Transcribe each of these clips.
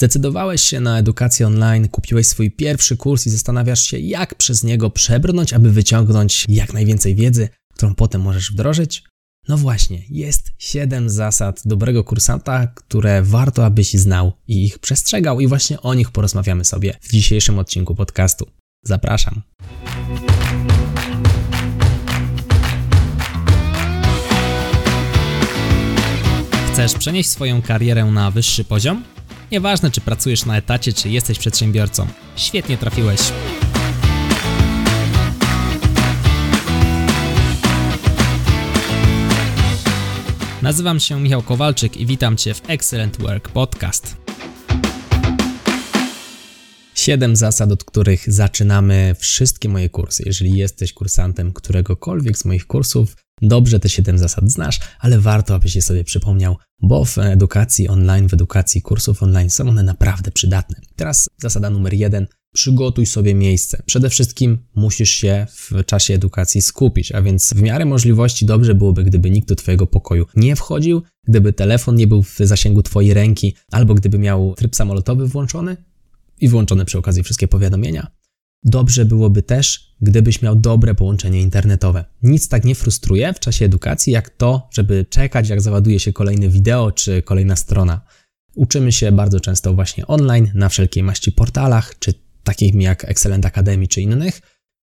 Zdecydowałeś się na edukację online, kupiłeś swój pierwszy kurs i zastanawiasz się, jak przez niego przebrnąć, aby wyciągnąć jak najwięcej wiedzy, którą potem możesz wdrożyć? No właśnie, jest 7 zasad dobrego kursanta, które warto, abyś znał i ich przestrzegał, i właśnie o nich porozmawiamy sobie w dzisiejszym odcinku podcastu. Zapraszam. Chcesz przenieść swoją karierę na wyższy poziom? Nieważne, czy pracujesz na etacie, czy jesteś przedsiębiorcą. Świetnie trafiłeś. Nazywam się Michał Kowalczyk i witam Cię w Excellent Work Podcast. Siedem zasad, od których zaczynamy wszystkie moje kursy. Jeżeli jesteś kursantem któregokolwiek z moich kursów, Dobrze te 7 zasad znasz, ale warto, abyś je sobie przypomniał, bo w edukacji online, w edukacji kursów online są one naprawdę przydatne. Teraz zasada numer jeden. Przygotuj sobie miejsce. Przede wszystkim musisz się w czasie edukacji skupić, a więc w miarę możliwości dobrze byłoby, gdyby nikt do Twojego pokoju nie wchodził, gdyby telefon nie był w zasięgu Twojej ręki, albo gdyby miał tryb samolotowy włączony i włączone przy okazji wszystkie powiadomienia. Dobrze byłoby też, gdybyś miał dobre połączenie internetowe. Nic tak nie frustruje w czasie edukacji, jak to, żeby czekać, jak załaduje się kolejne wideo czy kolejna strona. Uczymy się bardzo często właśnie online, na wszelkiej maści portalach, czy takich jak Excellent Academy czy innych,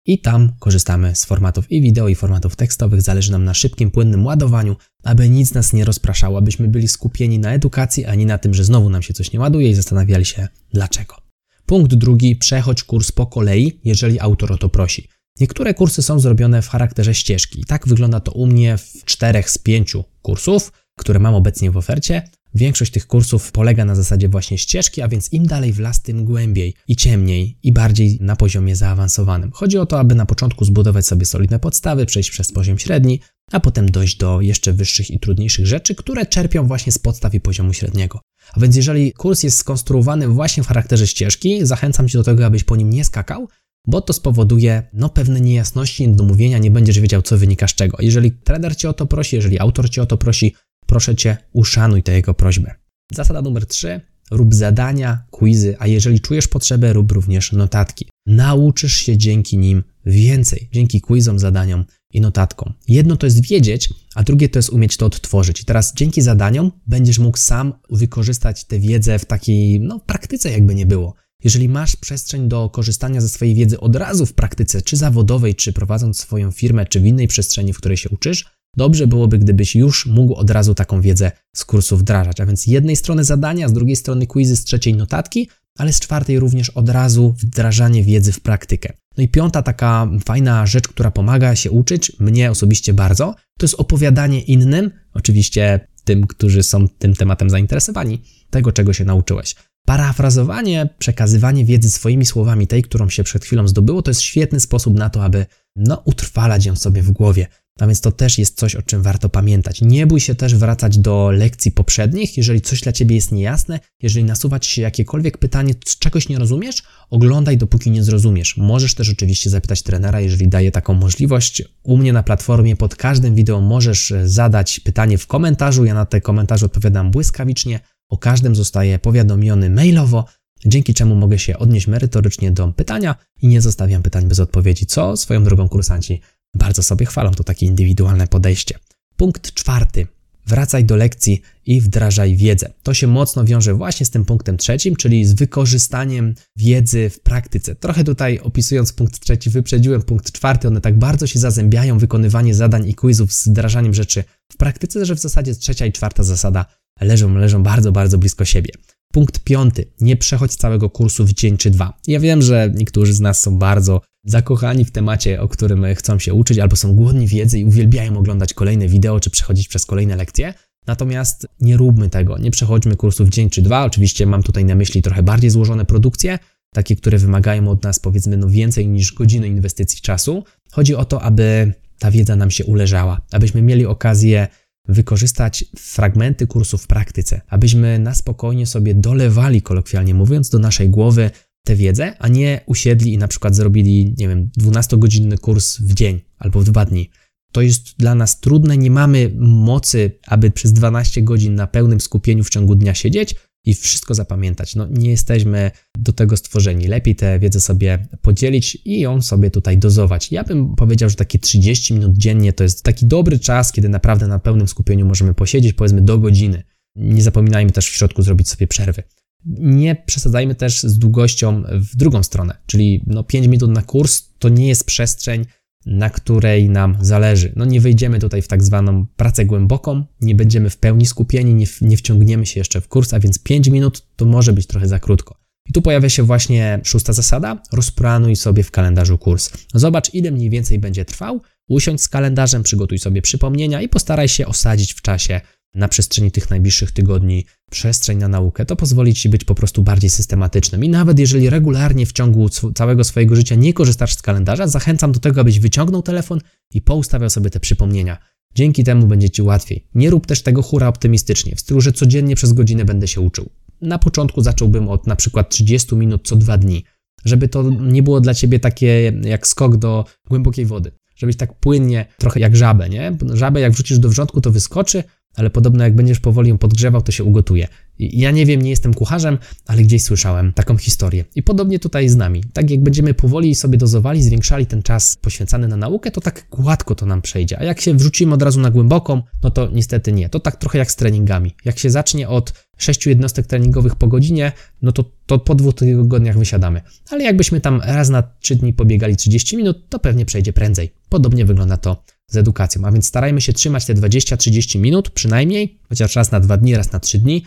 i tam korzystamy z formatów i wideo, i formatów tekstowych. Zależy nam na szybkim, płynnym ładowaniu, aby nic nas nie rozpraszało, abyśmy byli skupieni na edukacji, a nie na tym, że znowu nam się coś nie ładuje i zastanawiali się dlaczego. Punkt drugi, przechodź kurs po kolei, jeżeli autor o to prosi. Niektóre kursy są zrobione w charakterze ścieżki. Tak wygląda to u mnie w czterech z pięciu kursów, które mam obecnie w ofercie. Większość tych kursów polega na zasadzie właśnie ścieżki, a więc im dalej w las, tym głębiej i ciemniej i bardziej na poziomie zaawansowanym. Chodzi o to, aby na początku zbudować sobie solidne podstawy, przejść przez poziom średni, a potem dojść do jeszcze wyższych i trudniejszych rzeczy, które czerpią właśnie z podstaw i poziomu średniego. A więc jeżeli kurs jest skonstruowany właśnie w charakterze ścieżki, zachęcam Cię do tego, abyś po nim nie skakał, bo to spowoduje no, pewne niejasności, niedomówienia, nie będziesz wiedział, co wynika z czego. Jeżeli trener Cię o to prosi, jeżeli autor Cię o to prosi, proszę Cię, uszanuj tę jego prośbę. Zasada numer 3. Rób zadania, quizy, a jeżeli czujesz potrzebę, rób również notatki. Nauczysz się dzięki nim więcej, dzięki quizom, zadaniom i notatkom. Jedno to jest wiedzieć, a drugie to jest umieć to odtworzyć. I teraz dzięki zadaniom będziesz mógł sam wykorzystać tę wiedzę w takiej no, praktyce, jakby nie było. Jeżeli masz przestrzeń do korzystania ze swojej wiedzy od razu w praktyce, czy zawodowej, czy prowadząc swoją firmę, czy w innej przestrzeni, w której się uczysz, dobrze byłoby, gdybyś już mógł od razu taką wiedzę z kursu wdrażać. A więc z jednej strony zadania, z drugiej strony quizy, z trzeciej notatki, ale z czwartej również od razu wdrażanie wiedzy w praktykę. No i piąta taka fajna rzecz, która pomaga się uczyć, mnie osobiście bardzo, to jest opowiadanie innym, oczywiście tym, którzy są tym tematem zainteresowani, tego czego się nauczyłeś. Parafrazowanie, przekazywanie wiedzy swoimi słowami, tej, którą się przed chwilą zdobyło, to jest świetny sposób na to, aby no, utrwalać ją sobie w głowie. A więc to też jest coś, o czym warto pamiętać. Nie bój się też wracać do lekcji poprzednich, jeżeli coś dla ciebie jest niejasne, jeżeli nasuwa ci się jakiekolwiek pytanie, czegoś nie rozumiesz, oglądaj dopóki nie zrozumiesz. Możesz też oczywiście zapytać trenera, jeżeli daje taką możliwość. U mnie na platformie pod każdym wideo możesz zadać pytanie w komentarzu. Ja na te komentarze odpowiadam błyskawicznie. O każdym zostaje powiadomiony mailowo, dzięki czemu mogę się odnieść merytorycznie do pytania i nie zostawiam pytań bez odpowiedzi, co swoją drogą kursanci bardzo sobie chwalą. To takie indywidualne podejście. Punkt czwarty. Wracaj do lekcji i wdrażaj wiedzę. To się mocno wiąże właśnie z tym punktem trzecim, czyli z wykorzystaniem wiedzy w praktyce. Trochę tutaj opisując punkt trzeci, wyprzedziłem punkt czwarty. One tak bardzo się zazębiają, wykonywanie zadań i quizów z wdrażaniem rzeczy w praktyce, że w zasadzie trzecia i czwarta zasada leżą, leżą bardzo, bardzo blisko siebie. Punkt piąty. Nie przechodź całego kursu w dzień czy dwa. Ja wiem, że niektórzy z nas są bardzo zakochani w temacie, o którym chcą się uczyć, albo są głodni wiedzy i uwielbiają oglądać kolejne wideo, czy przechodzić przez kolejne lekcje. Natomiast nie róbmy tego, nie przechodźmy kursu w dzień czy dwa. Oczywiście mam tutaj na myśli trochę bardziej złożone produkcje, takie, które wymagają od nas powiedzmy no więcej niż godziny inwestycji czasu. Chodzi o to, aby ta wiedza nam się uleżała, abyśmy mieli okazję wykorzystać fragmenty kursu w praktyce, abyśmy na spokojnie sobie dolewali, kolokwialnie mówiąc, do naszej głowy tę wiedzę, a nie usiedli i na przykład zrobili, nie wiem, 12-godzinny kurs w dzień albo w dwa dni. To jest dla nas trudne, nie mamy mocy, aby przez 12 godzin na pełnym skupieniu w ciągu dnia siedzieć, i wszystko zapamiętać. No, nie jesteśmy do tego stworzeni. Lepiej tę wiedzę sobie podzielić i ją sobie tutaj dozować. Ja bym powiedział, że takie 30 minut dziennie to jest taki dobry czas, kiedy naprawdę na pełnym skupieniu możemy posiedzieć, powiedzmy do godziny. Nie zapominajmy też w środku zrobić sobie przerwy. Nie przesadzajmy też z długością w drugą stronę, czyli no 5 minut na kurs to nie jest przestrzeń, na której nam zależy. No nie wejdziemy tutaj w tak zwaną pracę głęboką, nie będziemy w pełni skupieni, nie, nie wciągniemy się jeszcze w kurs, a więc 5 minut to może być trochę za krótko. I tu pojawia się właśnie szósta zasada: rozplanuj sobie w kalendarzu kurs. Zobacz, ile mniej więcej będzie trwał, usiądź z kalendarzem, przygotuj sobie przypomnienia i postaraj się osadzić w czasie na przestrzeni tych najbliższych tygodni przestrzeń na naukę, to pozwoli Ci być po prostu bardziej systematycznym. I nawet jeżeli regularnie w ciągu całego swojego życia nie korzystasz z kalendarza, zachęcam do tego, abyś wyciągnął telefon i poustawiał sobie te przypomnienia. Dzięki temu będzie Ci łatwiej. Nie rób też tego hura optymistycznie, w stylu, że codziennie przez godzinę będę się uczył. Na początku zacząłbym od na przykład 30 minut co dwa dni, żeby to nie było dla Ciebie takie jak skok do głębokiej wody. Żebyś tak płynnie, trochę jak żabę, nie? Żabę jak wrzucisz do wrzątku, to wyskoczy, ale podobno jak będziesz powoli ją podgrzewał, to się ugotuje. Ja nie wiem, nie jestem kucharzem, ale gdzieś słyszałem taką historię. I podobnie tutaj z nami. Tak jak będziemy powoli sobie dozowali, zwiększali ten czas poświęcany na naukę, to tak gładko to nam przejdzie. A jak się wrzucimy od razu na głęboką, no to niestety nie. To tak trochę jak z treningami. Jak się zacznie od sześciu jednostek treningowych po godzinie, no to, to po dwóch tygodniach wysiadamy. Ale jakbyśmy tam raz na trzy dni pobiegali 30 minut, to pewnie przejdzie prędzej. Podobnie wygląda to z edukacją. A więc starajmy się trzymać te 20-30 minut przynajmniej, chociaż raz na dwa dni, raz na trzy dni.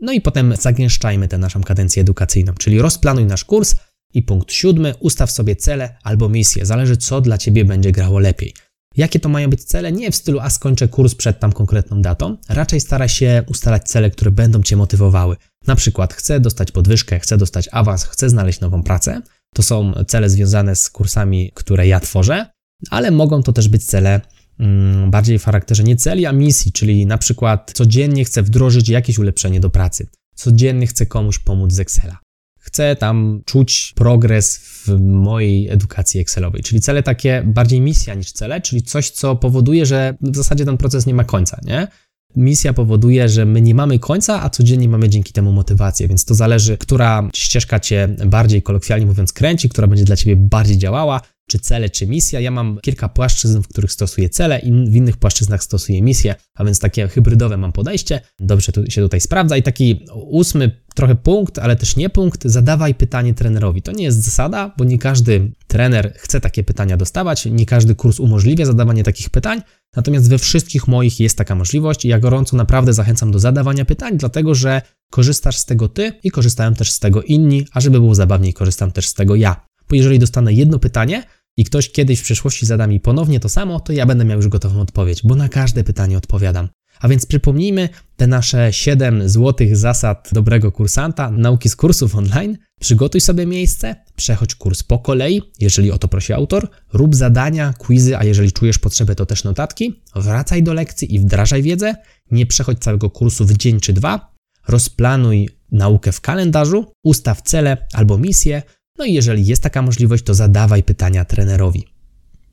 No i potem zagęszczajmy tę naszą kadencję edukacyjną, czyli rozplanuj nasz kurs i punkt siódmy, ustaw sobie cele albo misje. Zależy, co dla Ciebie będzie grało lepiej. Jakie to mają być cele? Nie w stylu, a skończę kurs przed tam konkretną datą. Raczej staraj się ustalać cele, które będą Cię motywowały. Na przykład, chcę dostać podwyżkę, chcę dostać awans, chcę znaleźć nową pracę. To są cele związane z kursami, które ja tworzę ale mogą to też być cele mm, bardziej w charakterze nie celi, a misji, czyli na przykład codziennie chcę wdrożyć jakieś ulepszenie do pracy, codziennie chcę komuś pomóc z Excela. Chcę tam czuć progres w mojej edukacji Excelowej, czyli cele takie bardziej misja niż cele, czyli coś, co powoduje, że w zasadzie ten proces nie ma końca, nie? Misja powoduje, że my nie mamy końca, a codziennie mamy dzięki temu motywację, więc to zależy, która ścieżka cię bardziej kolokwialnie mówiąc kręci, która będzie dla ciebie bardziej działała, czy cele, czy misja. Ja mam kilka płaszczyzn, w których stosuję cele i w innych płaszczyznach stosuję misję, a więc takie hybrydowe mam podejście. Dobrze tu, się tutaj sprawdza. I taki ósmy trochę punkt, ale też nie punkt, zadawaj pytanie trenerowi. To nie jest zasada, bo nie każdy trener chce takie pytania dostawać, nie każdy kurs umożliwia zadawanie takich pytań, natomiast we wszystkich moich jest taka możliwość i ja gorąco naprawdę zachęcam do zadawania pytań, dlatego że korzystasz z tego ty i korzystają też z tego inni, a żeby było zabawniej, korzystam też z tego ja. Bo jeżeli dostanę jedno pytanie, i ktoś kiedyś w przyszłości zada mi ponownie to samo, to ja będę miał już gotową odpowiedź, bo na każde pytanie odpowiadam. A więc przypomnijmy te nasze 7 złotych zasad dobrego kursanta, nauki z kursów online. Przygotuj sobie miejsce, przechodź kurs po kolei, jeżeli o to prosi autor, rób zadania, quizy, a jeżeli czujesz potrzebę, to też notatki, wracaj do lekcji i wdrażaj wiedzę, nie przechodź całego kursu w dzień czy dwa, rozplanuj naukę w kalendarzu, ustaw cele albo misje, no i jeżeli jest taka możliwość, to zadawaj pytania trenerowi.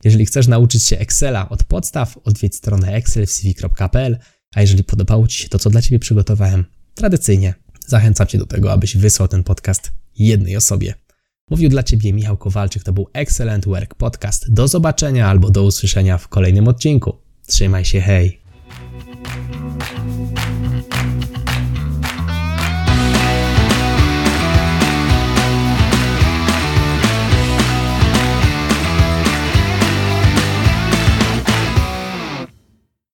Jeżeli chcesz nauczyć się Excela od podstaw, odwiedź stronę excelcv.pl, a jeżeli podobało Ci się to, co dla Ciebie przygotowałem, tradycyjnie zachęcam Cię do tego, abyś wysłał ten podcast jednej osobie. Mówił dla Ciebie Michał Kowalczyk, to był Excellent Work Podcast. Do zobaczenia albo do usłyszenia w kolejnym odcinku. Trzymaj się, hej!